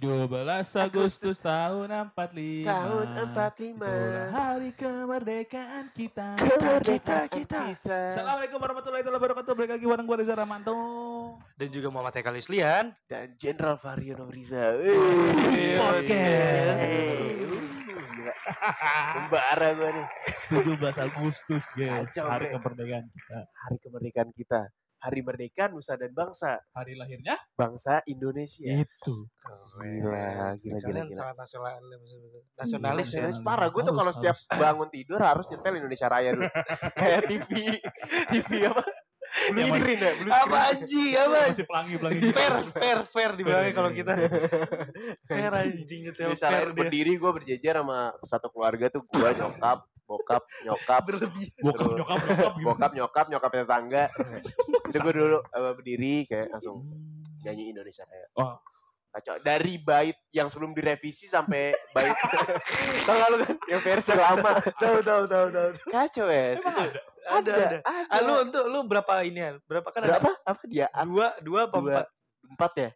17 Agustus tahun 45 Tahun 45. Itulah hari kemerdekaan kita Kemerdekaan kita. Assalamualaikum warahmatullahi wabarakatuh Balik lagi bareng gue Reza Ramanto dan juga Muhammad Eka Lislian. Dan Jenderal Variono Riza. Podcast. Hey, uh, gila. Membara gue nih. 17 Agustus guys Kacau, Hari kemerdekaan kita Hari kemerdekaan kita. Hari merdeka Nusa dan Bangsa. Hari lahirnya Bangsa Indonesia. Itu Gila, gila, gila, Kalian gila. sangat nasional, Nasionalis, nasionalis ya. nasionalis parah. Gue tuh kalau setiap harus. bangun tidur harus nyetel Indonesia Raya dulu. Kayak TV, TV apa? Blue Yang screen ya, blue Apa screen. anjing, apa? Masih pelangi-pelangi Fair, fair, fair di belakang kalau kita. Fair, anjing nyetel fair dia. berdiri gue berjejer sama satu keluarga tuh gue nyokap, bokap, nyokap. Bokap Terus. nyokap nyokap gitu. bokap, nyokap, nyokap tetangga. itu gue dulu eh, berdiri kayak langsung nyanyi Indonesia Raya. Oh. Kacau. Dari bait yang sebelum direvisi sampai bait Tau gak lu kan yang versi lama. Tahu, tahu, tahu, tahu. Kacau ya. Ada? Ada, ada. ada. Ah, lu untuk lu berapa ini? Berapa kan ada? berapa? Apa dia? Dua, dua apa Dua. empat? Empat ya?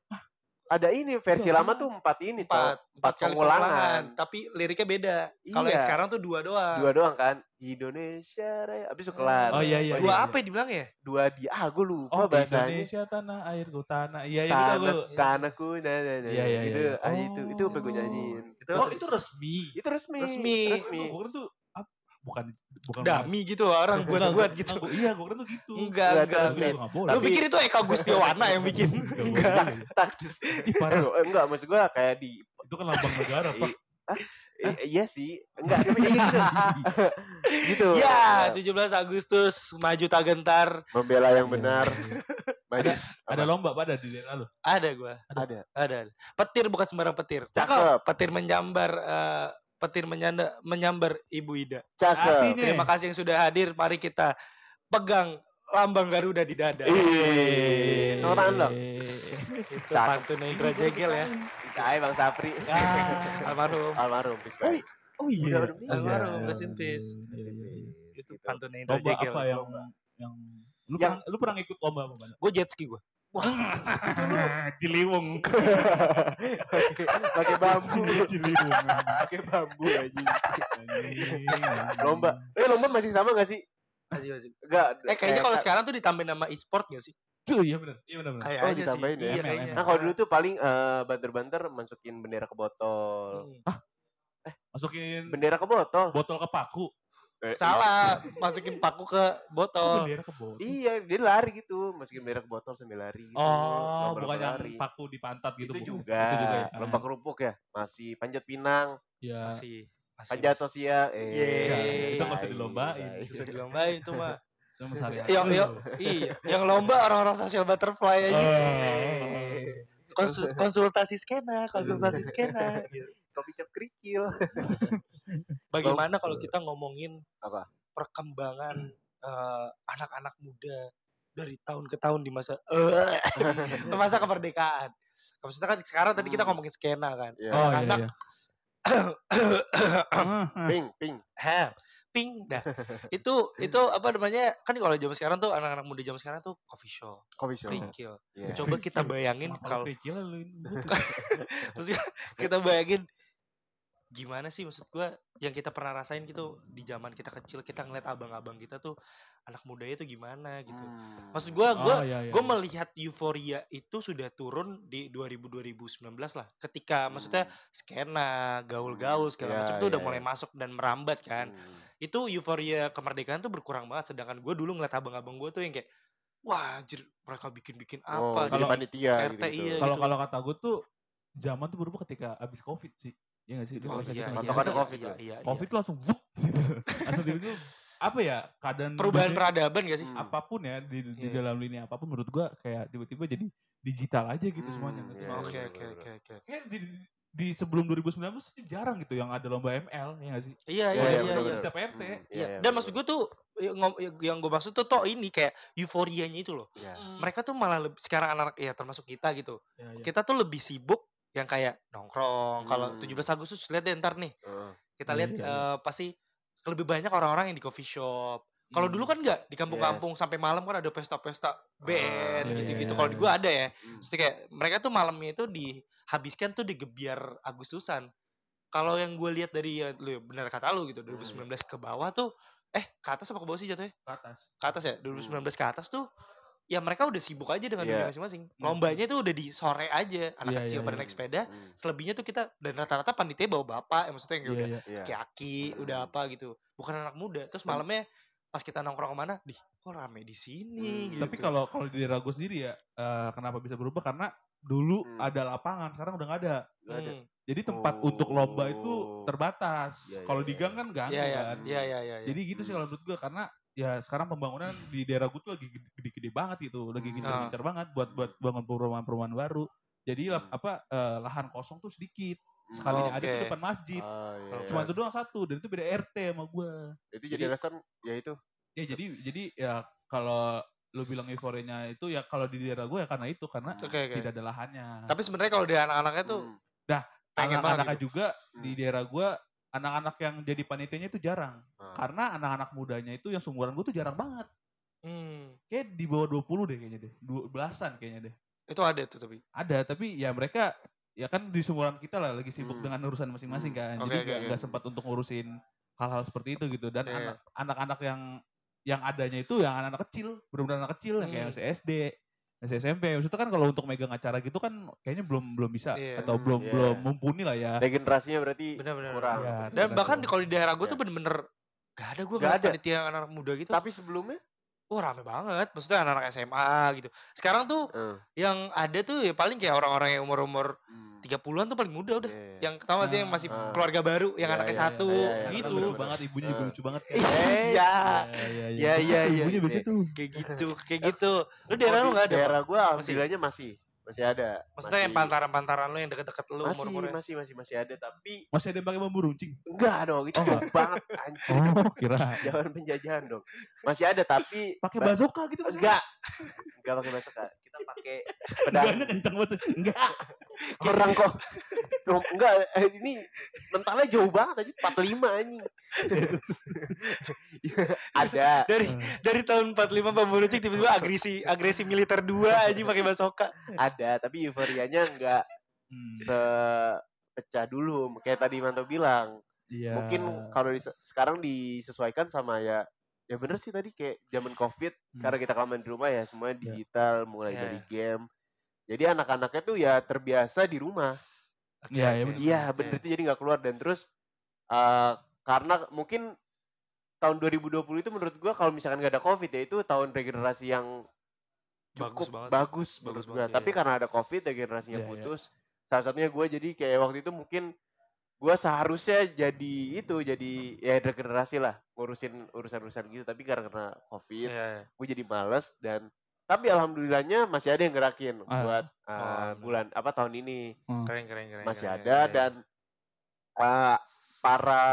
Ada ini versi Dua. lama tuh empat ini Empat, tau. empat kali pengulangan. pengulangan. Tapi liriknya beda. Kalau yang Iya. sekarang tuh dua doang. Dua doang kan? Indonesia Raya. Abis itu kelar. Oh, iya, iya, Dua iya. apa ya dibilang ya? Dua di ah gue lupa Oh bahasanya. Indonesia tanah airku tanah Iya iya gitu Tanah, gue tanahku nah, nah, nah. Iya, iya, itu iya. ah, itu itu apa gue Oh. nyanyiin Itu Oh itu resmi itu resmi Resmi. resmi Gue tuh bukan bukan dami gitu orang Enggak, buat-buat gua- gitu. enggak, gua- Iya gue kira tuh gitu Enggak, Enggak, enggak. terus Gue Resmi. nggak boleh Lu pikir itu Eka Gustiwana yang bikin? Enggak. Eh, enggak maksud gue kayak di Itu kan lambang negara pak i- iya sih enggak tapi kayak gitu gitu Ya, Eh, 17 Agustus maju tak gentar. membela yang Iya. benar maju Ada apa? lomba pada di daerah lu Ada gua, ada ada. ada. Petir bukan sembarang petir. cakep Petir menyambar eh, petir menyanda, menyambar Ibu Ida. cakep Artinya- Terima kasih yang sudah hadir. Mari kita pegang lambang Garuda di dada. Tepuk tangan dong. Itu pantun Indra Jegel ya. bisa aja bang Sapri Ah. Almarhum. almarhum Oh, Oh iya. Almarhum, Iya, rest in peace. iya, iya, iya. Itu Gitu. pantun Indra Lomba Jegel. apa yang yang lu Yang- pernah lu pernah ikut lomba apa banyak? Gue jet ski gue. Ciliwung. pakai bambu Ciliwung. pakai bambu aja lomba eh lomba masih sama gak sih Masih, masih. enggak Eh kayaknya kalau sekarang tuh ditambahin nama e-sport gak sih? Tuh iya benar. Iya benar benar. Sih. ditambahin ya? Iya kayaknya. Nah kalau dulu tuh paling eh, banter-banter masukin bendera ke botol. Hmm. Masukin Bendera ke botol. botol ke paku. Eh, Salah, masukin paku ke botol. bendera ke botol. Iya, dia lari gitu, masukin bendera ke botol sambil lari. Gitu. Oh, Lomba-lomba bukan yang lari. paku di pantat gitu. Itu bukan? juga. Itu juga ya. Lomba kerupuk ya, masih panjat pinang, Ya. Masih. Masih. panjat sosial. Eh, Yeay. Itu nggak usah dilombain. baik. Bisa dilombain itu mah. Itu Mas Arya. Yang, yang, iya, yang lomba orang-orang social butterfly aja. Oh. Konsul- konsultasi skena, konsultasi skena. Kopi cap kerikil. Bagaimana kalau kita ngomongin Apa? perkembangan eh, anak-anak muda dari tahun ke tahun di masa eh, ke masa kemerdekaan. Maksudnya kan sekarang tadi kita Hmm. ngomongin skena kan. Ya. Oh iya Anak- iya. Ping, ping. Hah, ping dah. itu itu apa namanya? Kan kalau zaman sekarang tuh anak-anak muda zaman sekarang tuh coffee shop, Kopi shop. Iya. Coba kita bayangin kalau kita bayangin gimana sih maksud gua yang kita pernah rasain gitu di zaman kita kecil kita ngeliat abang-abang kita tuh anak mudanya tuh gimana gitu. Hmm. Maksud gua gua Oh, iya, iya, gue iya. melihat euforia itu sudah turun di 2000 2019 lah. Ketika maksudnya skena, gaul-gaul segala Hmm. Ya, macam tuh udah ya, mulai ya. masuk dan merambat kan. Hmm. Itu euforia kemerdekaan tuh berkurang banget sedangkan gue dulu ngeliat abang-abang gue tuh yang kayak wah anjir mereka bikin-bikin Oh, apa jadi di panitia RT gitu. iya. Kalau gitu. kalau kata gue tuh zaman tuh berubah ketika abis covid sih. Iya gak sih? Lu Oh iya, iya, iya, COVID iya, iya, iya. Covid tuh langsung wup, gitu. langsung tiba apa ya keadaan perubahan dunia- peradaban gak sih? Hmm. apa pun ya di, di Iya. dalam lini apa pun menurut gua kayak tiba-tiba jadi digital aja gitu Hmm, semuanya iya? Oke iya, oke iya, oke oke. Kayak di, di sebelum 2019 sih jarang gitu yang ada lomba ML ya gak sih? Iya iya iya, iya. iya. bener. Setiap RT. Hmm, Iya, iya, dan maksud gue tuh yang, ngom- yang gue maksud tuh toh ini kayak euforianya itu loh. Iya. Mereka tuh malah lebih, sekarang anak-anak ya termasuk kita gitu. Ya, ya. Kita tuh lebih sibuk yang kayak nongkrong. Kalau Hmm. 17 Agustus lihat deh ntar nih. Heeh. Kita Iya, lihat iya, eh, pasti lebih banyak orang-orang yang di coffee shop. Kalau Hmm. dulu kan enggak di kampung-kampung sampai malam kan ada pesta-pesta band iya, gitu-gitu. iya, Kalau di gua ada ya. Hmm. Jadi kayak mereka tuh malamnya itu di habiskan tuh di gebiar Agustusan. Kalau yang gue lihat dari ya, lu benar kata lu gitu 2019 ke bawah tuh eh ke atas apa ke bawah sih jatuhnya? Ke atas. Ke atas ya 2019 ke atas tuh ya mereka udah sibuk aja dengan Iya. dunia masing-masing. Hmm. Lombanya tuh udah di sore aja, anak Iya, kecil iya, pada iya. naik sepeda. Hmm. Selebihnya tuh kita dan rata-rata panitia bawa bapak, ya maksudnya yang Iya, udah iya. Iya. aki-aki, udah Hmm. apa gitu. Bukan anak muda. Terus malamnya pas kita nongkrong ke mana, dih kok rame di sini Hmm. gitu. Tapi kalau kalau di daerah gue sendiri ya, eh, kenapa bisa berubah? Karena dulu Hmm. ada lapangan, sekarang udah nggak ada. Nggak ada. Hmm. Jadi tempat untuk lomba itu Oh. terbatas. Iya, kalau iya, di iya. gang kan gang Iya iya kan. iya iya iya. Jadi gitu sih kalau menurut gue karena ya sekarang pembangunan di daerah gue tuh lagi gede- gede-gede banget gitu, lagi Hmm. gencar-gencar banget buat buat bangun perumahan-perumahan baru. Jadi Hmm. apa eh, lahan kosong tuh sedikit. Hmm. Sekalinya ada Oke. di depan masjid. Ah, iya, Cuma iya. itu doang satu dan itu beda RT sama gue. Itu jadi jadi- alasan ya itu. Ya jadi jadi ya kalau lu bilang euforianya itu ya kalau di daerah gue ya karena itu karena Oke oke. tidak ada lahannya. Tapi sebenarnya kalau di anak-anaknya tuh Hmm. pengen banget anak-anaknya gitu. juga di Hmm. daerah gue anak-anak yang jadi panitianya itu jarang. Ah. Karena anak-anak mudanya itu yang seumuran gue tuh jarang banget. Hmm. Kayak di bawah 20 deh kayaknya deh. Dua belasan kayaknya deh. Itu ada tuh tapi. Ada tapi ya mereka ya kan di seumuran kita lah lagi sibuk Hmm. dengan urusan masing-masing Hmm. kan. Oke, Jadi oke, nggak oke. nggak sempat untuk ngurusin hal-hal seperti itu gitu. Dan Iya, iya. anak- anak-anak yang yang adanya itu yang anak-anak kecil, benar-benar anak kecil yang kayak Hmm. SD, masih SMP. Maksudnya kan kalau untuk megang acara gitu kan kayaknya belum belum bisa Iya. atau belum iya. belum mumpuni lah ya. Regenerasinya berarti Benar-benar. kurang. Iya, Dan bahkan di- kalau di daerah gue tuh Iya. bener-bener gak ada gue ngeliat ada. panitia anak-anak muda gitu. Tapi sebelumnya Wah rame banget. Maksudnya anak-anak SMA gitu. Sekarang tuh eh, yang ada tuh ya paling kayak orang-orang yang umur-umur hmm, 30-an tuh paling muda udah. iya. Yang tau gak sih yang masih Ah. keluarga baru, yang Iya, anaknya iya, satu iya, iya, gitu. Lucu banget ibunya juga lucu banget. Iya. Iya, Iya, iya, iya, Ibunya iya. biasanya tuh. Kayak gitu, kayak gitu. Lu daerah lu di gak ada? Daerah gue alhamdulillahnya masih masih ada. Maksudnya yang Masih- pantaran-pantaran lu yang deket-deket lu masih, umur-umurnya. masih masih masih ada tapi Masih ada yang pakai bambu runcing. enggak dong itu Oh, banget anjir Oh, kira. zaman penjajahan dong masih ada tapi Pakai ba- bazoka gitu enggak enggak pakai kak kita pakai pedang Pedangnya kencang banget. Enggak. orang kok enggak eh, ini mentalnya jauh banget aja 45 anjing ada Dari dari tahun 45 Bambu Runcing tiba-tiba agresi agresi militer 2 aja pakai basoka. ada tapi euforianya enggak Hmm, sepecah dulu kayak tadi Manto bilang Iya. mungkin kalau di, sekarang disesuaikan sama ya ya bener sih tadi kayak zaman covid Hmm. karena kita kelamaan di rumah ya semuanya Ya. digital mulai Ya. dari game jadi anak-anaknya tuh ya terbiasa di rumah Iya, oke. iya, bener. iya bener itu jadi nggak keluar dan terus eh, karena mungkin tahun 2020 itu menurut gua kalau misalkan nggak ada covid ya itu tahun regenerasi yang Bagus cukup banget sih. bagus, Bagus menurut banget, gua. iya, tapi iya. karena ada covid regenerasinya Iya, iya. putus salah satunya gue jadi kayak waktu itu mungkin gue seharusnya jadi itu jadi ya regenerasi lah ngurusin urusan-urusan gitu tapi karena kena covid Iya, iya. gue jadi males dan tapi alhamdulillahnya masih ada yang gerakin Ah. buat uh, Oh, bener. bulan apa tahun ini Keren keren keren. masih keren, ada keren. dan uh, para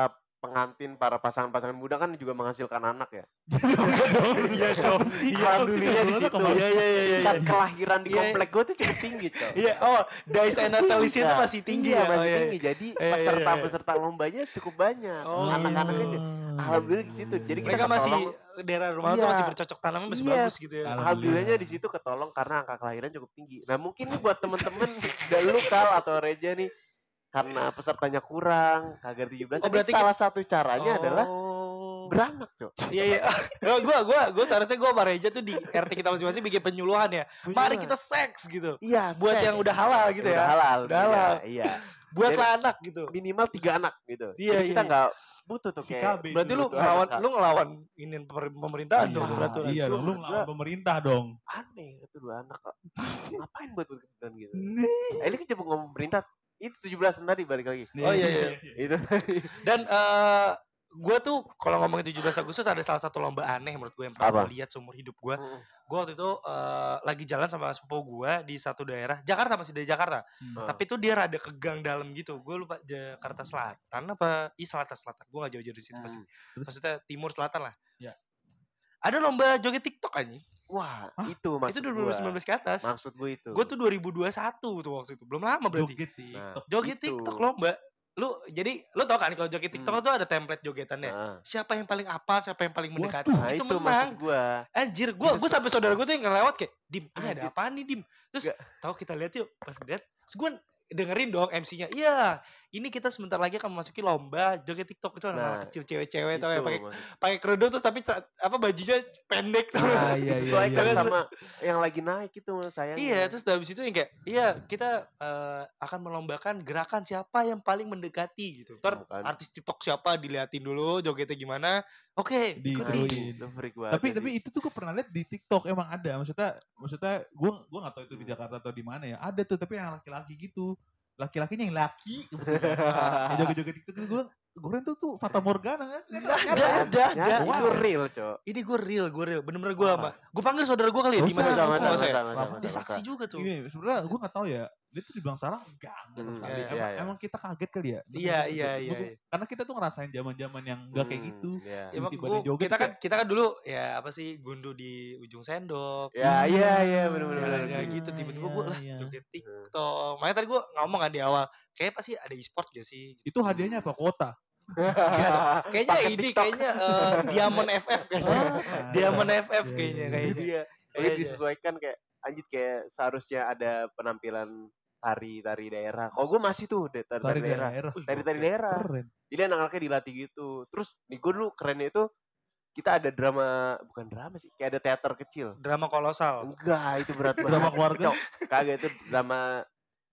pengantin para pasangan-pasangan muda kan juga menghasilkan anak ya Iya dong. Alhamdulillah di situ. Iya iya iya iya. tingkat kelahiran di Iya. komplek gue tuh cukup tinggi coy Iya, oh, dice and natalisnya itu Iya. masih tinggi iya, ya. masih Oh, iya, tinggi jadi Iya, iya, peserta iya, iya. peserta lombanya cukup banyak Oh, anak-anaknya alhamdulillah di situ. Jadi kita Mereka masih. Daerah rumah tuh Iya. masih bercocok tanamnya masih Iya. bagus gitu ya. Alhamdulillah. alhamdulillahnya di situ ketolong karena angka kelahiran cukup tinggi nah mungkin nih buat temen-temen dan lu kal atau Reja nih karena pesertanya kurang kagak 17 Oh, Jadi berarti salah satu caranya adalah Oh. Beranak cok Iya iya. Gua gua gua seharusnya gua sama Reja tuh di RT kita masing-masing bikin penyuluhan ya. Mari kita seks gitu. iya Buat seks. yang udah halal gitu udah ya. halal Udah iya, halal. iya Buatlah anak gitu. minimal tiga anak gitu Iya, Jadi kita iya. nggak butuh tuh Si kayak KB. Berarti lu ngelawan lu ngelawan ini pemer- pemerintahan Iya, dong peraturan. Iya, dong, lu ngelawan pemerintah dong. aneh itu dua anak kok ngapain buat kebetulan gitu Eh, ini kan coba ngomong pemerintah itu 17 tadi balik lagi Oh, iya, iya. itu Dan eh gue tuh kalau ngomongin 17 Agustus ada salah satu lomba aneh menurut gue yang pernah gue lihat seumur hidup gue. Mm, Gue waktu itu eh, lagi jalan sama sepupu gue di satu daerah Jakarta masih dari Jakarta. Hmm. Tapi tuh dia rada ke gang dalam gitu. Gue lupa Jakarta Selatan apa? Ih selatan selatan. Gue gak jauh-jauh dari situ pasti. Hmm. Terus? Maksudnya timur selatan lah. Ya. Ada lomba joget TikTok anjing. Wah, Hah? itu maksud itu gua. 2019 ke atas. Maksud gue itu. Gue tuh 2021 tuh waktu itu. Belum lama berarti. Joget TikTok. Joget Itu. TikTok lomba. Lu jadi lu tau kan kalau joget TikTok Hmm. tuh ada template jogetannya. Nah, Siapa yang paling apal, siapa yang paling mendekati nah, itu, itu, menang. gue. Anjir, gua gua sampai saudara gua tuh yang ngelewat kayak, "Dim, ini ada apaan nih, Dim?" Terus tahu kita lihat yuk, pas lihat, terus gua dengerin dong MC-nya. Iya, ini kita sebentar lagi akan memasuki lomba joget TikTok itu anak-anak Nah, kecil cewek-cewek tau ya pakai pakai kerudung terus tapi ta- apa bajunya pendek tau. Ah, iya, iya, Sesuaikan iya. sama yang lagi naik itu sayangnya. Iya, terus habis itu yang kayak, iya kita eh, akan melombakan gerakan siapa yang paling mendekati gitu. Ntar Bukan. artis TikTok siapa diliatin dulu jogetnya gimana. Oke, ikuti. Ditiruin. itu freak banget. tapi sih. tapi itu tuh gue pernah lihat di TikTok emang ada maksudnya maksudnya gue gue nggak tahu itu di Hmm. Jakarta atau di mana ya ada tuh tapi yang laki-laki gitu laki-lakinya yang laki yang joget-joget TikTok itu gue gue tuh tuh Fata Morgana kan ada, ada, ada. itu real, Cok. Ini gue real, gue real. Bener-bener gue Apa? sama. Gue panggil saudara gue kali ya, Dimas Dia saksi juga tuh. ini sebenarnya gue nggak tahu ya dia tuh dibilang salah enggak enggak Hmm, sekali. iya, emang, iya, iya. emang kita kaget kali ya Iya, Bener, iya, iya, Gua- iya. karena kita tuh ngerasain zaman-zaman yang enggak kayak Hmm, gitu iya. Ya, emang Tiba-tiba gua, dia joget kita kan kayak- kita kan dulu ya apa sih gundu di ujung sendok. Ya, iya, iya, bener-bener. Ya, bener. ya gitu tiba-tiba gue lah Iya, iya. joget TikTok. Makanya tadi gue ngomong kan di awal, kayak pasti ada e-sport gak sih? Gitu. itu hadiahnya apa kuota Kayaknya Paket ini TikTok. kayaknya eh, Diamond FF kayaknya. Diamond FF Iya, kayaknya iya. kayaknya. Iya. Kayaknya. disesuaikan kayak anjir kayak seharusnya ada penampilan tari-tari daerah. Kalau gue masih tuh de- Tari tari-tari daerah. daerah. Wih, Tari-tari gokil. daerah. Keren. Jadi anak-anaknya dilatih gitu. Terus nih gue dulu kerennya itu kita ada drama bukan drama sih, kayak ada teater kecil. Drama kolosal. Enggak, itu berat banget. Drama keluarga. Kagak itu drama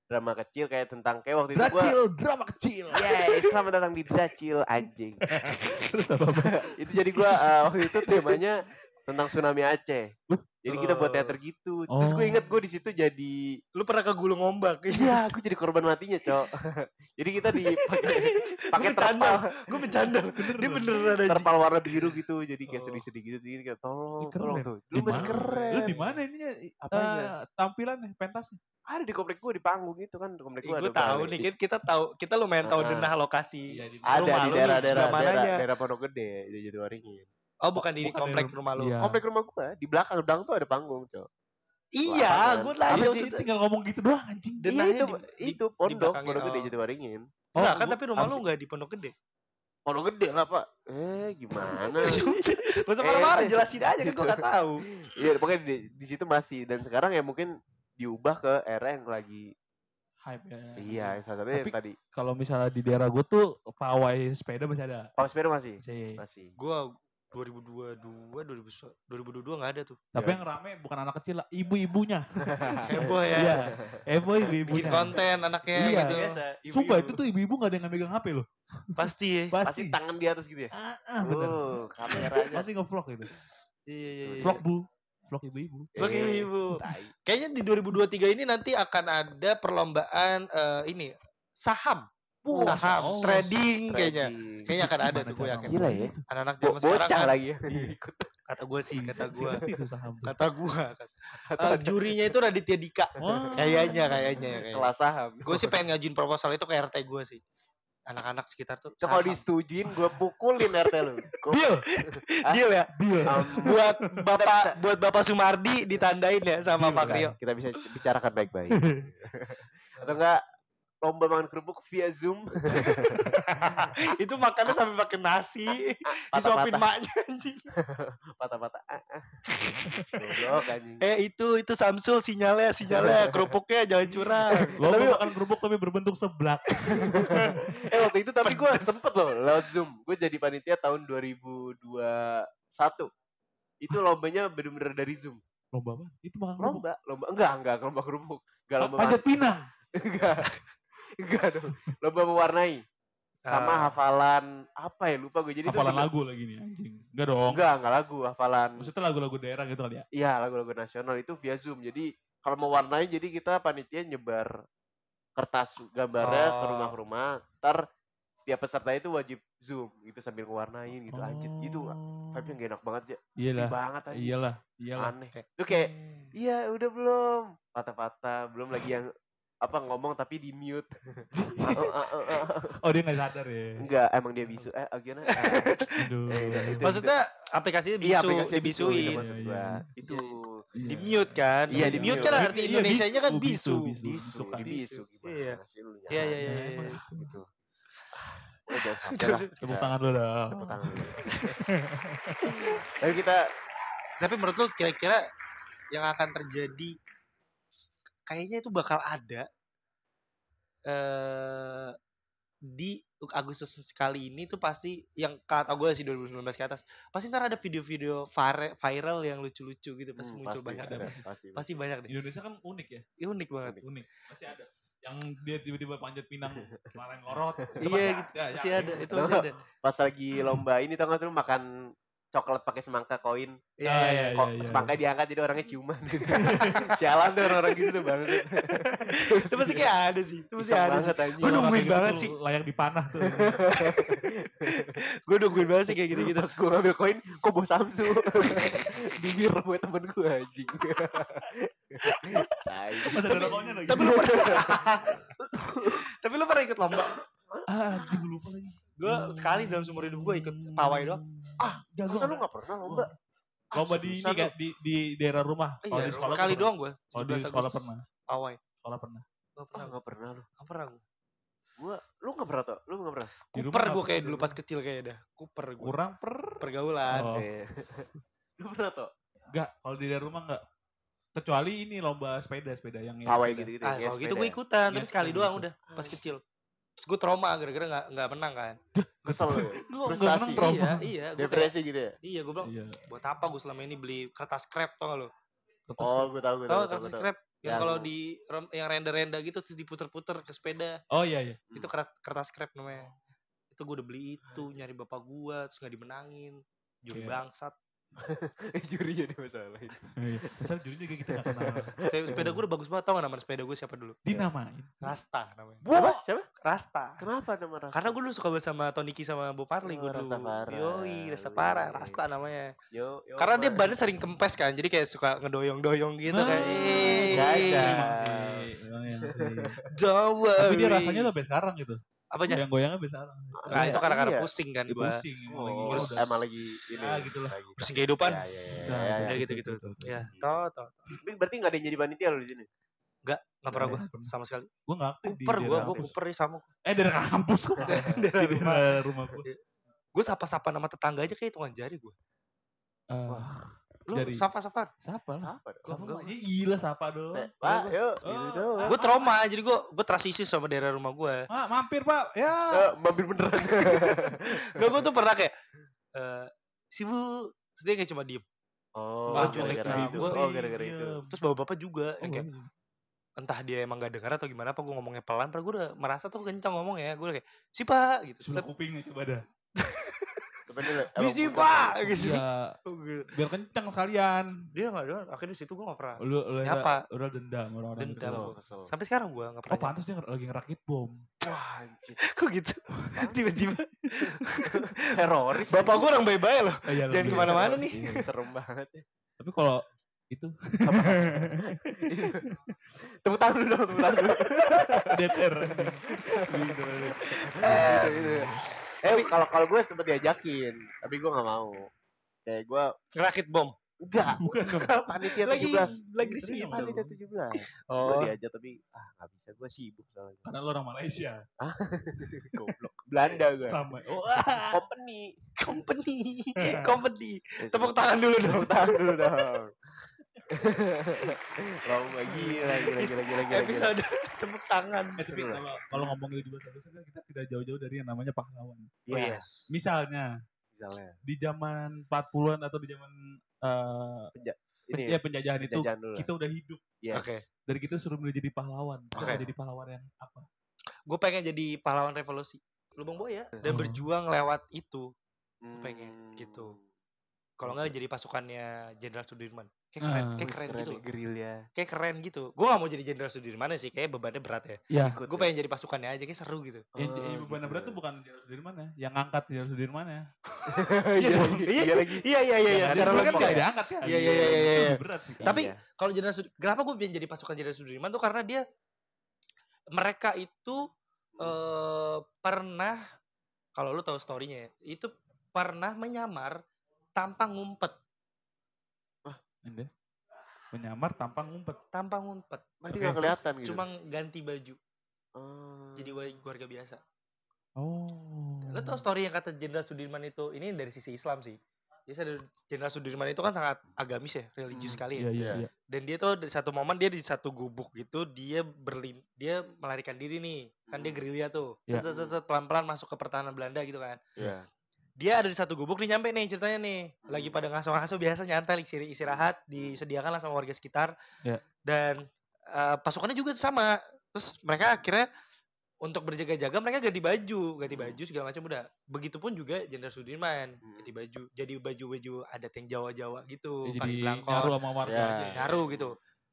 drama kecil kayak tentang kayak waktu itu gua Dracil, drama kecil. Yeay, selamat datang di Dracil anjing. Terus apa? itu jadi gua eh, waktu itu temanya tentang tsunami Aceh. Jadi kita buat Oh. teater gitu. Terus gue Oh. inget gue di situ jadi Lu pernah ke gulung ombak? iya, gue jadi korban matinya, Cok. jadi kita dipakai pakai terpal, gue bercanda. Dia beneran ada. terpal warna biru gitu. Jadi kayak Oh. sedih-sedih gitu. Jadi kayak tolong, tolong tuh. Lu Di masih keren. Lu di mana ininya? Apanya? Eh, tampilannya, pentasnya. Ada di komplek gue di panggung gitu kan. Di komplek gue gue tahu nih, kan kita tahu, kita lumayan tahu denah lokasi. Iya, di- ada di daerah-daerah daerah, daerah Pondok Gede di Jatiwaringin. Oh bukan di Bukan komplek rumah lu. iya. Komplek rumah gue di belakang gedang tuh ada panggung, Cok. Iya, gue Apa nanya sih? maksudnya. Tinggal ngomong gitu doang anjing. Denahnya itu, di- di- itu pondok, belakangnya, Pondok Gede oh. Jatiwaringin. Enggak kan gua- tapi rumah lu enggak di Pondok Gede. Pondok Gede lah, Pak. Eh, gimana? Usah Eh, marah-marah, jelasin aja kan gue gak tahu. Iya, pokoknya di, di situ masih dan sekarang ya mungkin diubah ke era yang lagi Hype ya. iya salah satunya yang Tapi- tadi Kalau misalnya di daerah gue tuh pawai sepeda masih ada. Pawai sepeda masih Masih. masih Gue 2022, 2000 2022 gak ada tuh. Tapi Ya. yang rame bukan anak kecil lah, ibu-ibunya. Heboh ya. Iya. Heboh Bikin ibu-ibunya. konten anaknya Iya. gitu. biasa Sumpah itu tuh ibu-ibu gak ada yang megang HP loh. Pasti ya. pasti Pasti. tangan di atas gitu ya Ah, ah, bener. oh kameranya Pasti nge-vlog gitu. Iya iya iya. Vlog bu. Vlog ibu-ibu. Vlog Eh, ibu. tai. Kayaknya di 2023 ini nanti akan ada perlombaan eh, ini saham. Wah, saham, oh. trading kayaknya. Trading. Kayaknya akan ada tuh gue yakin. Gila ya. Anak-anak Bo- zaman sekarang kan, lagi ya Iya. ikut kata gue sih, kata gue. Kata gue. Eh, jurinya itu Raditya Dika. Kayaknya, kayaknya. kayaknya. kelas saham Gue sih pengen ngajuin proposal itu ke RT gue sih. Anak-anak sekitar tuh. Kalau disetujuin gue pukulin RT lu Deal. Deal ya. Deal. um, Buat Bapak buat Bapak Sumardi ditandain ya sama Pak Rio. kita bisa bicarakan baik-baik atau enggak lomba makan kerupuk via zoom itu makannya sampai pakai nasi, disuapin maknya anjing. patah-patah ah, ah. Goblok anjing Eh itu itu Samsul sinyalnya sinyalnya kerupuknya jangan curang. Lo Tapi- makan kerupuk tapi berbentuk seblak. eh waktu itu tapi gue sempet loh lewat zoom gue jadi panitia tahun 2021 itu lombanya bener-bener dari zoom Lomba apa? Itu makan kerupuk. lomba lomba enggak enggak lomba kerupuk enggak lomba Panjat pinang. enggak enggak dong lomba mewarnai sama Ah. hafalan apa ya lupa gue jadi itu Hafalan bener- lagu lagi nih anjing. Enggak dong. enggak enggak lagu hafalan Maksudnya lagu-lagu daerah gitu kali ya. iya lagu-lagu nasional itu via zoom jadi kalau mewarnai jadi kita panitia nyebar kertas gambarnya ke Oh. ke rumah ntar setiap peserta itu wajib zoom gitu sambil ngewarnain gitu anjir itu Oh. vibe-nya gak enak banget ya Iyalah. Banget anjir Iyalah. Iyalah. aneh itu kayak iya udah belum patah-patah belum lagi yang apa ngomong tapi di mute Oh dia nggak sadar ya. enggak emang dia bisu eh gimana Aduh. Eh, itu- itu- Maksudnya aplikasinya bisu, iya aplikasinya bisu, dibisuin. itu maksud Iya, gua. iya. itu Di mute kan? Iya, di mute kan Iya, arti iya, Indonesianya kan bisu, bisu. bisu. bisu bisu gimana Iya. Iya, iya, iya, emang iya. itu. gitu Ah, udah Tepuk tangan lu dah. tepuk tangan dulu. tapi kita Tapi menurut lu kira-kira yang akan terjadi kayaknya itu bakal ada eh di Agustus sekali ini tuh pasti yang kata gue sih 2019 ke atas pasti ntar ada video-video vira- viral yang lucu-lucu gitu pasti Hmm, muncul pasti banyak ada, pasti. pasti. Banyak deh. Indonesia kan unik ya? Ini unik banget. Unik. Pasti ada. Yang dia tiba-tiba panjat pinang kemarin ngorot iya gitu. Ya, pasti ya, ada ya. itu pasti ada. Pas lagi lomba ini tau gak sih lu makan coklat pakai semangka koin. Iya, Ah, iya, iya, Kok iya. semangka diangkat jadi orangnya ciuman. Sialan tuh orang-orang gitu tuh banget. itu pasti kayak ada sih itu pasti ada sih. Gua nungguin banget sih. layak dipanah tuh gue nungguin banget sih kayak gitu gitu Pas gue ngambil koin, kok bos Samsu? Bibir buat temen gue anjing. Ada rokoknya lagi tapi lu pernah tapi lu pernah ikut lomba ah gua lupa lagi gue sekali dalam seumur hidup gue ikut pawai doang Ah, jago Masa lu gak pernah lomba? Ah, lomba di ini kayak di di daerah rumah Kalau iya di sekolah sekali tuh doang gue kalau di sekolah pernah pawai sekolah pernah Gak Ah, pernah gak pernah lu. gak pernah gue Gua, lu gak pernah tuh? Lu gak pernah? Kuper gue kayak dulu di pas kecil kayak dah kuper gue kurang per pergaulan Oh. Iya. Lu pernah tuh? enggak kalau di daerah rumah enggak kecuali ini lomba sepeda sepeda yang ya, Pawai sepeda. gitu-gitu. ah ya, kalau gitu gue ikutan Iya, tapi sekali gitu. doang udah pas kecil terus gue trauma gara-gara nggak nggak menang kan Kesel lu ya? Lu Frustasi. menang trauma iya iya gue kayak, Depresi gitu ya? iya gue bilang iya buat apa gue selama ini beli kertas scrap tau gak lo Terus Oh, gue tau, gue tau tau. gak kertas scrap yang Yang- kalau di yang renda-renda gitu terus diputer-puter ke sepeda oh iya iya itu kertas kertas scrap namanya itu gue udah beli itu nyari bapak gua terus nggak dimenangin juri Iya. bangsat Juri jadi masalah itu. Iya. Misal jadinya kayak gitu nggak kenal. sepeda, sepeda gue udah bagus banget tau gak nama sepeda gue siapa dulu Dinamain. Rasta namanya Apa? Siapa? Rasta Kenapa nama Rasta? karena gue dulu suka banget sama Toniki sama Bob Marley Oh, gue dulu Rastafari. yoi Rasta parah Rasta namanya Yo, yo, karena dia Bang. bannya sering kempes kan jadi kayak suka ngedoyong-doyong gitu Nah, kayak "Eh, Gak ada. Emang sih, emang yang sih. don't worry Tapi dia rasanya sampai sekarang gitu. apanya Goyang-goyangnya sampai sekarang. nah itu karena karena Iya. pusing kan gue pusing emang lagi Oh, gitu Terus lagi ini. Ya, gitu lah. lagi. pusing kehidupan Ya, ya, ya, ya, ya. ya gitu gitu ya berarti gak ada yang jadi panitia lo di sini? nggak nggak pernah gue Nggak pernah. sama sekali Gue di kuper gue gue kuper sama Eh dari kampus kok. Dari rumah. daerah rumah gue. gue sapa-sapa nama tetangga aja kayak hitungan jari gue Ah, lu Jari. sapa-sapa Siapa lah? Apa dong? Enggak. Iya gila siapa doang. Se- Pak, yuk. Oh, Gitu gue trauma jadi gue gue transisi sama daerah rumah gue Ah, mampir pak. Ya. Eh, mampir beneran. Gak gue tuh pernah kayak eh si bu dia kayak cuma diem Oh, gara-gara itu. gua- Oh, gara-gara itu. terus bawa bapak juga Oh, yang kayak entah dia emang gak dengar atau gimana apa gue ngomongnya pelan padahal gue udah merasa tuh kencang ngomong ya gue udah kayak si pak gitu Sebelah kupingnya coba dah. Bisi, Pak! Gitu. Ya, Oh, gitu. biar kencang sekalian. dia gak dengar akhirnya situ gue gak pernah Lu, lu Nyapa. udah dendam orang-orang itu. Dendam. Kesel, kesel. sampai sekarang gue gak Oh pernah pantas dia lagi ngerakit bom. Wah, anjir. kok gitu tiba-tiba Teroris. bapak gue orang baik-baik loh Oh, iya, Jangan ke mana-mana nih. Iya. Serem banget ya. Tapi kalau itu Tepuk tangan dulu dong, tepuk tangan dulu. Gitu, gitu. Eh, kalau kalau gue sempet diajakin, tapi gue gak mau. Kayak gue ngerakit bom enggak, Bukan panitia lagi 17. lagi di situ Panitia 17. Gue oh diajak tapi ah nggak bisa, gue sibuk soalnya. Karena lu orang Malaysia. Goblok. Belanda gue. Sama. Oh, Company. company company tepuk tangan dulu dong Tepuk tangan dulu dong. Lomba gila, gila, gila, gila, gila. episode tepuk tangan Eh, tapi kalau kalau ngomongin kan kita tidak jauh-jauh dari yang namanya pahlawan. oh Iya, yes Misalnya misalnya. di zaman 40-an atau di zaman eh Ini ya penjajahan itu dulu. kita udah hidup Yes. oke dari kita suruh menjadi pahlawan. Kita Oke. mau jadi pahlawan yang apa? gue pengen jadi pahlawan revolusi lubang buaya dan Oh. berjuang lewat itu Hmm. pengen, gitu. kalau nggak jadi pasukannya Jenderal Sudirman kayak keren Ah, kayak keren keren gitu nih, gerilya. kayak keren gitu gue gak mau jadi Jenderal Sudirman sih kayak bebannya berat ya Ya, Ikut gue ya. pengen jadi pasukannya aja kayak seru gitu yang, Oh, yang beban gitu. berat tuh bukan Jenderal Sudirman ya, yang ngangkat Jenderal Sudirman ya. Iya Iya. iya iya iya iya iya secara Sudirman kan nggak ya. diangkat ya. Iya, iya, iya, iya, iya. berat sih. Tapi Iya. kalau Jenderal Sud- kenapa gue pengen jadi pasukan Jenderal Sudirman tuh karena dia mereka itu eh pernah kalau lu tahu storynya ya, itu pernah menyamar tanpa ngumpet Ini. Menyamar tanpa ngumpet. tanpa ngumpet Berarti nggak kelihatan gitu. cuma ganti baju Oh. jadi wa- keluarga biasa Oh. lu tau story yang kata Jenderal Sudirman itu ini dari sisi Islam sih biasa dari Jenderal Sudirman itu kan sangat agamis ya, religius Hmm, sekali ya. Iya iya Iya. iya. Dan dia tuh di satu momen dia di satu gubuk gitu, dia berlin dia melarikan diri nih. Kan dia Hmm. gerilya tuh. Iya. Set, set, set, set, pelan-pelan masuk ke pertahanan Belanda gitu kan. Iya. Dia ada di satu gubuk nih nyampe nih ceritanya nih. Lagi pada ngaso-ngaso biasa nyantai istirahat, istirahat disediakan lah sama warga sekitar. Iya. Dan eh, pasukannya juga sama. Terus mereka akhirnya untuk berjaga-jaga mereka ganti baju, ganti Hmm. baju segala macam udah. Begitupun juga Jenderal Sudirman Hmm. ganti baju, jadi baju-baju adat yang Jawa-Jawa gitu, Jadi belangkon, nyaru sama warga aja. nyaru gitu.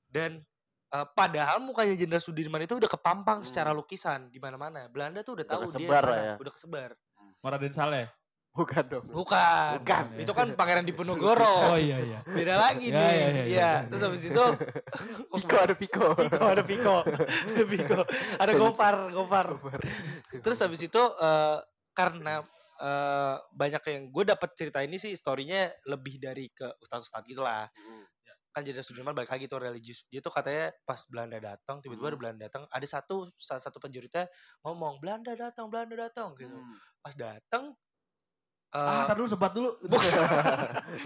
Dan eh, padahal mukanya Jenderal Sudirman itu udah kepampang Hmm. secara lukisan di mana-mana. Belanda tuh udah Udah tahu dia kesebar ya. udah kesebar. Raden Saleh. Bukan dong. Bukan. Bukan. Itu kan Pangeran Diponegoro. Oh iya iya. Beda lagi Ya, nih. ya, Iya. ya, ya. Terus habis itu Piko ada Piko. Piko ada Piko. Ada Piko. Ada Gopar, Gopar. Terus habis itu eh, karena eh, banyak yang gue dapat cerita ini sih storynya lebih dari ke ustadz-ustadz gitu lah. Hmm. Kan jadi Sudirman balik lagi tuh religius. Dia tuh katanya pas Belanda datang, tiba-tiba ada Hmm. Belanda datang, ada satu salah satu penjuritnya ngomong Belanda datang, Belanda datang gitu. Hmm. Pas datang Ah, eh, dulu sebat dulu. Bukan.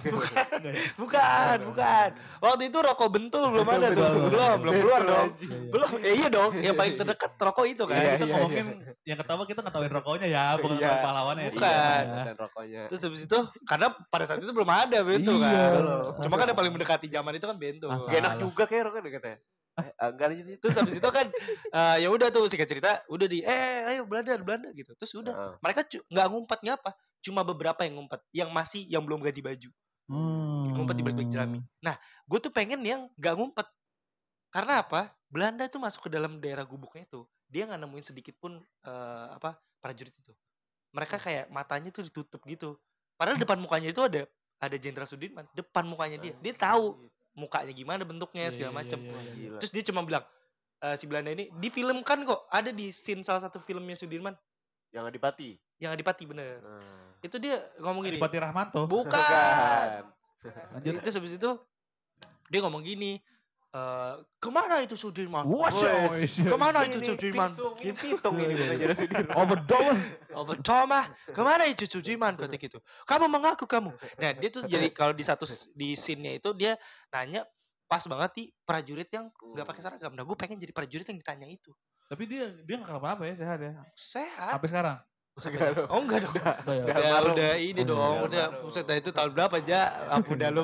bukan, ya? bukan, bukan. Waktu itu rokok bentul belum ada tuh. Belum, Belum, belum keluar dong. Iya, iya. Belum, eh, iya dong. Yang paling terdekat rokok itu kan. Iya, kita iya, ngomongin yang ketawa kita ngetawain rokoknya ya, bukan Iya. pahlawannya ya. Bukan. Iya. Dan rokoknya. Terus habis itu karena pada saat itu belum ada bento Iya, kan. Cuma kan yang paling mendekati zaman itu kan bento. Gak enak juga kayak rokoknya katanya. Eh, ah, enggak lanjut itu. Terus habis itu kan eh, ya udah tuh singkat cerita udah di eh ayo Belanda Belanda gitu. Terus udah Heeh. mereka nggak ngumpet nggak apa. Cuma beberapa yang ngumpet, yang masih yang belum ganti baju. Hmm. Ngumpet di balik-balik jerami. Nah, gue tuh pengen yang nggak ngumpet. Karena apa? Belanda tuh masuk ke dalam daerah gubuknya tuh. Dia nggak nemuin sedikit pun eh, apa prajurit itu. Mereka kayak matanya tuh ditutup gitu. Padahal depan mukanya itu ada ada Jenderal Sudirman. Depan mukanya dia. Dia tahu mukanya gimana bentuknya Iya, segala iya, macam. iya, iya, iya. Gila. Terus dia cuma bilang eh, si Belanda ini difilmkan kok. Ada di scene salah satu filmnya Sudirman Yang Adipati. yang Adipati bener. Nah. Itu dia ngomong gini. Adipati Rahmanto. Bukan. Bukan. Lanjut. Terus habis itu dia ngomong gini, eh ke mana itu Sudirman? Wes. Ke mana itu Sudirman? pitung, ini Gitu. Oh betul mah, ke mana itu Sudirman? Kata gitu. Kamu mengaku kamu. Nah dia tuh jadi kalau di satu di scene-nya itu dia nanya pas banget di prajurit yang nggak pakai seragam. Nah gue pengen jadi prajurit yang ditanya itu. Tapi dia dia nggak kenapa-napa ya, sehat ya. Sehat. Sampai sekarang. Enggak dong. Oh enggak dong. Udah ya. Udah. Udah, udah ini dong, udah almarhum. buset dah itu tahun berapa aja? Apa udah lu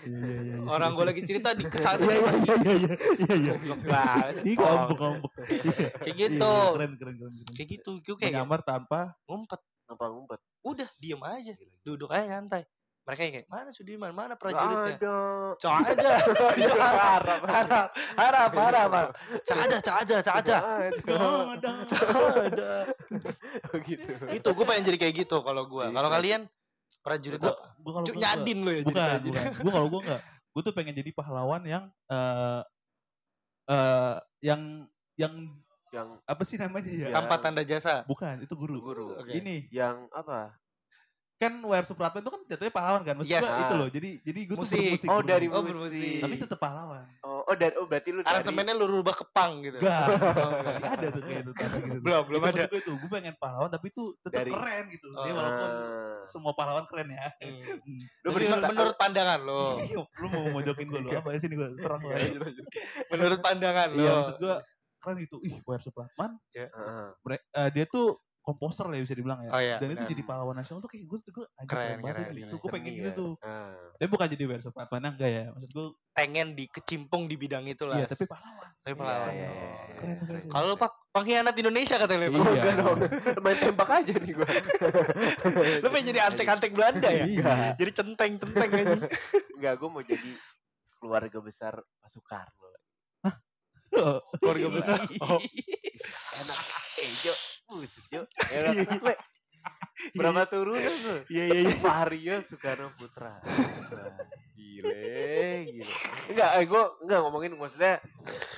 Iya, iya, iya. Orang gue lagi cerita di ke sana Iya, iya, iya, iya, iya, iya, iya. goblok banget. Ngambek. Iya, Kayak iya, gitu. Keren, keren, keren. keren. Kayak gitu, gue kayak Menyamar tanpa ngumpet. Kenapa ngumpet? Udah diem aja, duduk aja nyantai. Mereka kayak mana Sudirman, mana prajuritnya? ada. Cok aja, harap. harap, harap, harap, harap. Cak aja, cak aja, cak aja. Ada. Cak ada. Oh gitu. Itu gue pengen jadi kayak gitu kalau gue. Kalau kalian prajurit Gua, apa? gua kalau Cuk gua- nyadin lo ya bukan, jadi prajurit. bukan. Gue kalau gue enggak. Gue tuh pengen jadi pahlawan yang eh eh yang yang Yang apa sih namanya ya? Tanpa tanda jasa. Bukan, itu guru. guru. Oke. Ini Yang apa? Kan WR Supratman itu kan jatuhnya pahlawan kan? Maksud Yes. gua itu Ah. loh. Jadi jadi gue tuh Musik. bermusik. Oh dari Oh, musik. bermusik. Tapi tetap pahlawan. Oh, oh, dari, oh berarti lu dari Aransemennya lu rubah ke pang gitu. Enggak. Oh, Masih ada tuh kayak itu tanda gitu. Belum, belum ada. Gue itu, gue pengen pahlawan tapi itu tetap Dari- keren gitu. Dia Oh. walaupun Ah. semua pahlawan keren ya. Hmm. Hmm. Lu bercerita- menurut pandangan lo, lu mau mojokin gue lu apa ya sini gue terang lanjut. menurut pandangan lo. Iya maksud gue keren itu. Ih WR Supratman Heeh. mere- eh, dia tuh komposer lah ya bisa dibilang ya. Oh iya, Dan itu benar. jadi pahlawan nasional tuh kayak gue gue anjir Keren, keren, banget keren, ini. iya. Tuh gue pengen gitu tuh. Ah. Tapi bukan jadi WR Supratman enggak ya. Maksud gue pengen dikecimpung di bidang itu lah. iya tapi pahlawan. Tapi Iya, pahlawan. iya, iya, Keren, iya. keren. Kalau lu pak pengkhianat Indonesia katanya lu. Iya. Enggak dong. Main tembak aja nih gua. Lu pengen jadi antek-antek Belanda ya? Iya. Jadi centeng-centeng aja. Enggak, gua mau jadi keluarga besar Pak Soekarno. Keluarga besar. Oh. Enak. Jo. Buset, Jo. Ya, Le. Berapa turunan lu? Iya iya iya. Mario Soekarno Putra. Gile, gile. Enggak, eh, gua enggak ngomongin maksudnya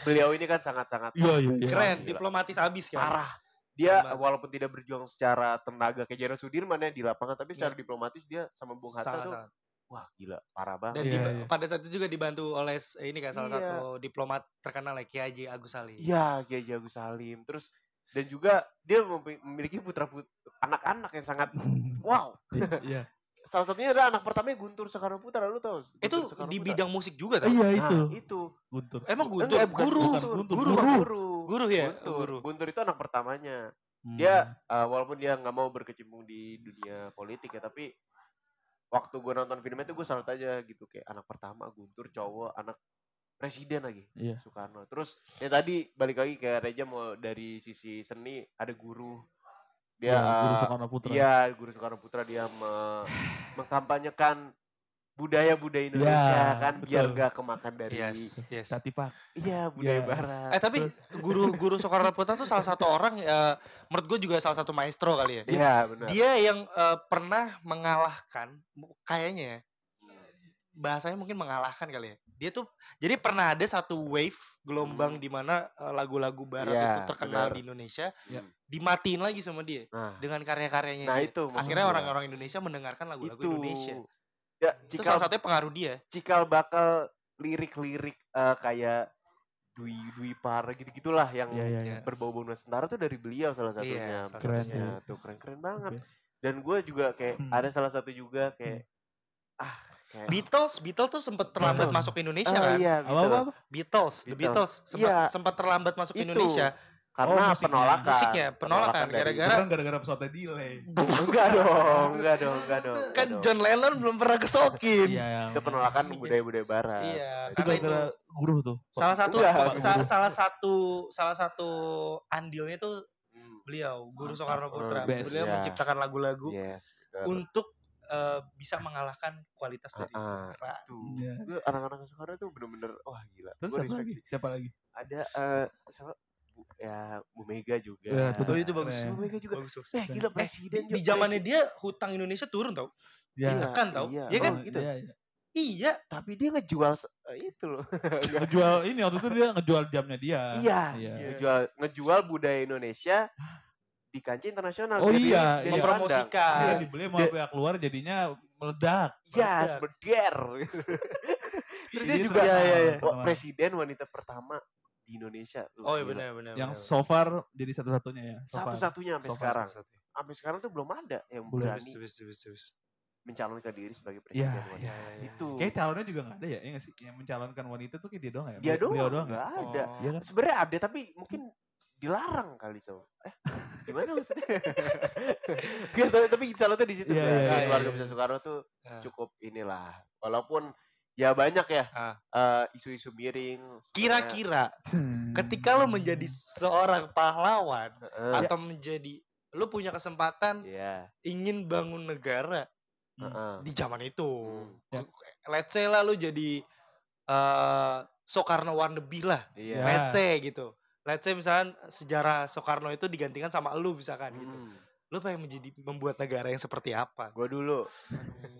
beliau ini kan sangat-sangat Iya iya iya. Keren, Gila. diplomatis abis kan. parah. Dia Hebat. walaupun tidak berjuang secara tenaga kayak Jenderal Sudirman ya di lapangan, tapi secara Iya. diplomatis dia sama Bung Hatta tuh wah gila, parah banget. Dan Iya, diba- iya. pada saat itu juga dibantu oleh ini kan salah Iya. satu diplomat terkenal ya Kiai Haji Agus Salim. Iya, Kiai Haji Agus Salim. Terus dan juga dia memiliki putra put anak-anak yang sangat wow, Iya, salah satunya adalah anak pertamanya Guntur Soekarno Putra lu tau Guntur Itu Soekarno di Putra. bidang musik juga Eh, tau? iya Nah, itu. itu Guntur. Emang Eh, Guntur, eh, guru, Guntur, Guntur, guru, guru, guru guru ya, Guntur. guru. Guntur itu anak pertamanya Hmm. dia eh, walaupun dia nggak mau berkecimpung di dunia politik ya tapi waktu gue nonton filmnya itu gue salut aja gitu kayak anak pertama Guntur cowok anak presiden lagi Iya. Soekarno terus ya tadi balik lagi kayak Reja mau dari sisi seni ada guru dia Iya, Guru Soekarno Putra. iya guru Soekarno Putra dia me- mengkampanyekan budaya-budaya Indonesia Ya, kan biar betul. gak kemakan dari Yes, yes. Satipak. iya budaya Iya. barat Eh tapi guru guru Soekarno Putra tuh salah satu orang ya menurut gue juga salah satu maestro kali ya. iya benar Dia yang eh, pernah mengalahkan kayaknya ya. Bahasanya mungkin mengalahkan kali ya. Dia tuh jadi pernah ada satu wave gelombang di mana eh, lagu-lagu barat Iya, itu terkenal benar. di Indonesia. Hmm. dimatiin lagi sama dia nah dengan karya-karyanya nah dia. itu Akhirnya orang-orang Indonesia mendengarkan lagu-lagu itu Indonesia. ya Itu cikal salah satunya pengaruh dia. cikal bakal lirik-lirik eh, kayak Dwi Dwi Par gitu gitulah yang Iya, iya, iya. Ya. berbau-bau Nusantara tuh dari beliau salah satunya salah Keren satunya. Ya, tuh keren-keren banget Oke. dan gue juga kayak Hmm. ada salah satu juga kayak ah kayak Beatles, Beatles tuh sempat terlambat Beatles. masuk ke Indonesia Ah, kan? iya, Apa, apa, Beatles. apa? Beatles, The Beatles. Beatles sempat Iya. sempat terlambat masuk ke Itu. Indonesia. karena Oh, musiknya. penolakan Musiknya, penolakan, gara-gara- Kan gara-gara pesawatnya delay. enggak dong enggak dong enggak dong Kan. John Lennon belum pernah kesokin. Iya, yang itu penolakan budaya-budaya barat Iya, itu karena itu gara-gara guru tuh. salah satu Enggak, sa- guru. salah satu salah satu andilnya tuh Hmm, beliau, Guru. Soekarno Putra. Oh, best. Beliau Iya. menciptakan lagu-lagu yes untuk eh, bisa mengalahkan kualitas dari Ah, ah. tuh Iya. Gua anak-anak sekarang tuh bener-bener wah gila Terus siapa lagi? Siapa lagi? ada eh siapa Bu, ya Bu Mega juga Ya, betul. Oh, itu bagus. Bu Mega juga Bagus, bagus. eh gila Eh, presiden di, di zamannya dia hutang Indonesia turun tau? Ya. Ditekan tau? iya. Iya kan? Oh, gitu. Iya, iya. Iya. tapi dia ngejual eh, itu loh Ngejual ini waktu itu dia ngejual jamnya dia. iya Iya. ngejual ngejual budaya Indonesia di kancah internasional Oh iya, dia- iya. dia. Mempromosikan. Iya, dibeli Dia- pihak luar jadinya meledak. Yes, Meledak. berder. Terus dia Dia juga Iya, iya, iya. presiden wanita pertama di Indonesia. Tuh, Oh iya benar benar. Yang benar. so far jadi satu-satunya ya. so. Satu-satunya sampai So far, sekarang. Satu-satunya. Sampai sekarang tuh belum ada yang Belum. berani Terus, terus, terus. mencalonkan diri sebagai Iya, presiden. iya, wanita. iya. Itu. Kayak calonnya juga gak ada ya, ya gak sih? Yang mencalonkan wanita tuh kayak dia doang ya? dia doang, Beliau doang ya? nggak ada. Oh. Iya kan? Sebenarnya ada tapi mungkin dilarang kali so. Eh, gimana maksudnya? Gak tahu, tapi calonnya di situ. Iya, Nah, iya, nah, iya, keluarga iya. besar Soekarno tuh Nah. cukup inilah. Walaupun ya banyak ya Ah. eh, isu-isu miring. Kira-kira Hmm. ketika lo menjadi seorang pahlawan Heeh. atau menjadi lo punya kesempatan Iya. ingin bangun negara Hmm. heeh. di zaman itu. Ya. Let's say lah lo jadi eh Soekarno wannabe lah. Iya. Ya. Let's say gitu. Let's say misalkan sejarah Soekarno itu digantikan sama lu misalkan gitu. Hmm. Lu pengen menjadi membuat negara yang seperti apa? Gue dulu.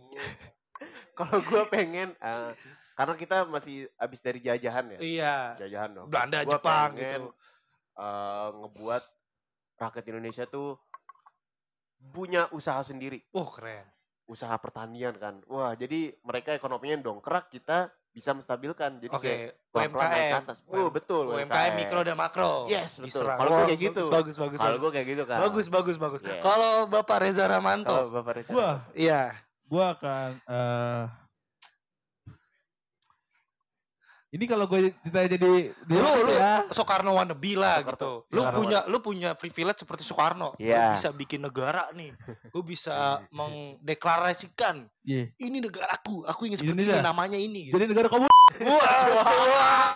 Kalau gue pengen, eh, karena kita masih habis dari jajahan ya, Iya. jajahan dong. Belanda, Gua Jepang pengen, gitu. eh, ngebuat rakyat Indonesia tuh punya usaha sendiri, Wah, keren. usaha pertanian kan. Wah, jadi mereka ekonominya dongkrak, kita bisa menstabilkan. Jadi Oke, kayak naik ke UMKM. atas. Oh, betul. UMKM mikro dan makro. Yes, betul. Kalau gua Wah, kayak gitu. Bagus, bagus, Kalau gue kayak gitu kan. Bagus, bagus, bagus. Iya. Kalau Bapak Reza Kalau Ramanto, Bapak Reza. Gua, iya. gua akan eh ini kalau gue cerita jadi Lu, lu ya. Soekarno wannabe lah Soekarno- gitu. Lu Soekarno punya lu punya privilege seperti Soekarno. Lu Iya. bisa bikin negara nih. Lu bisa mengdeklarasikan Iya. ini negaraku. Aku ingin seperti Indonesia. ini namanya ini gitu. Jadi negara komunis. Wah,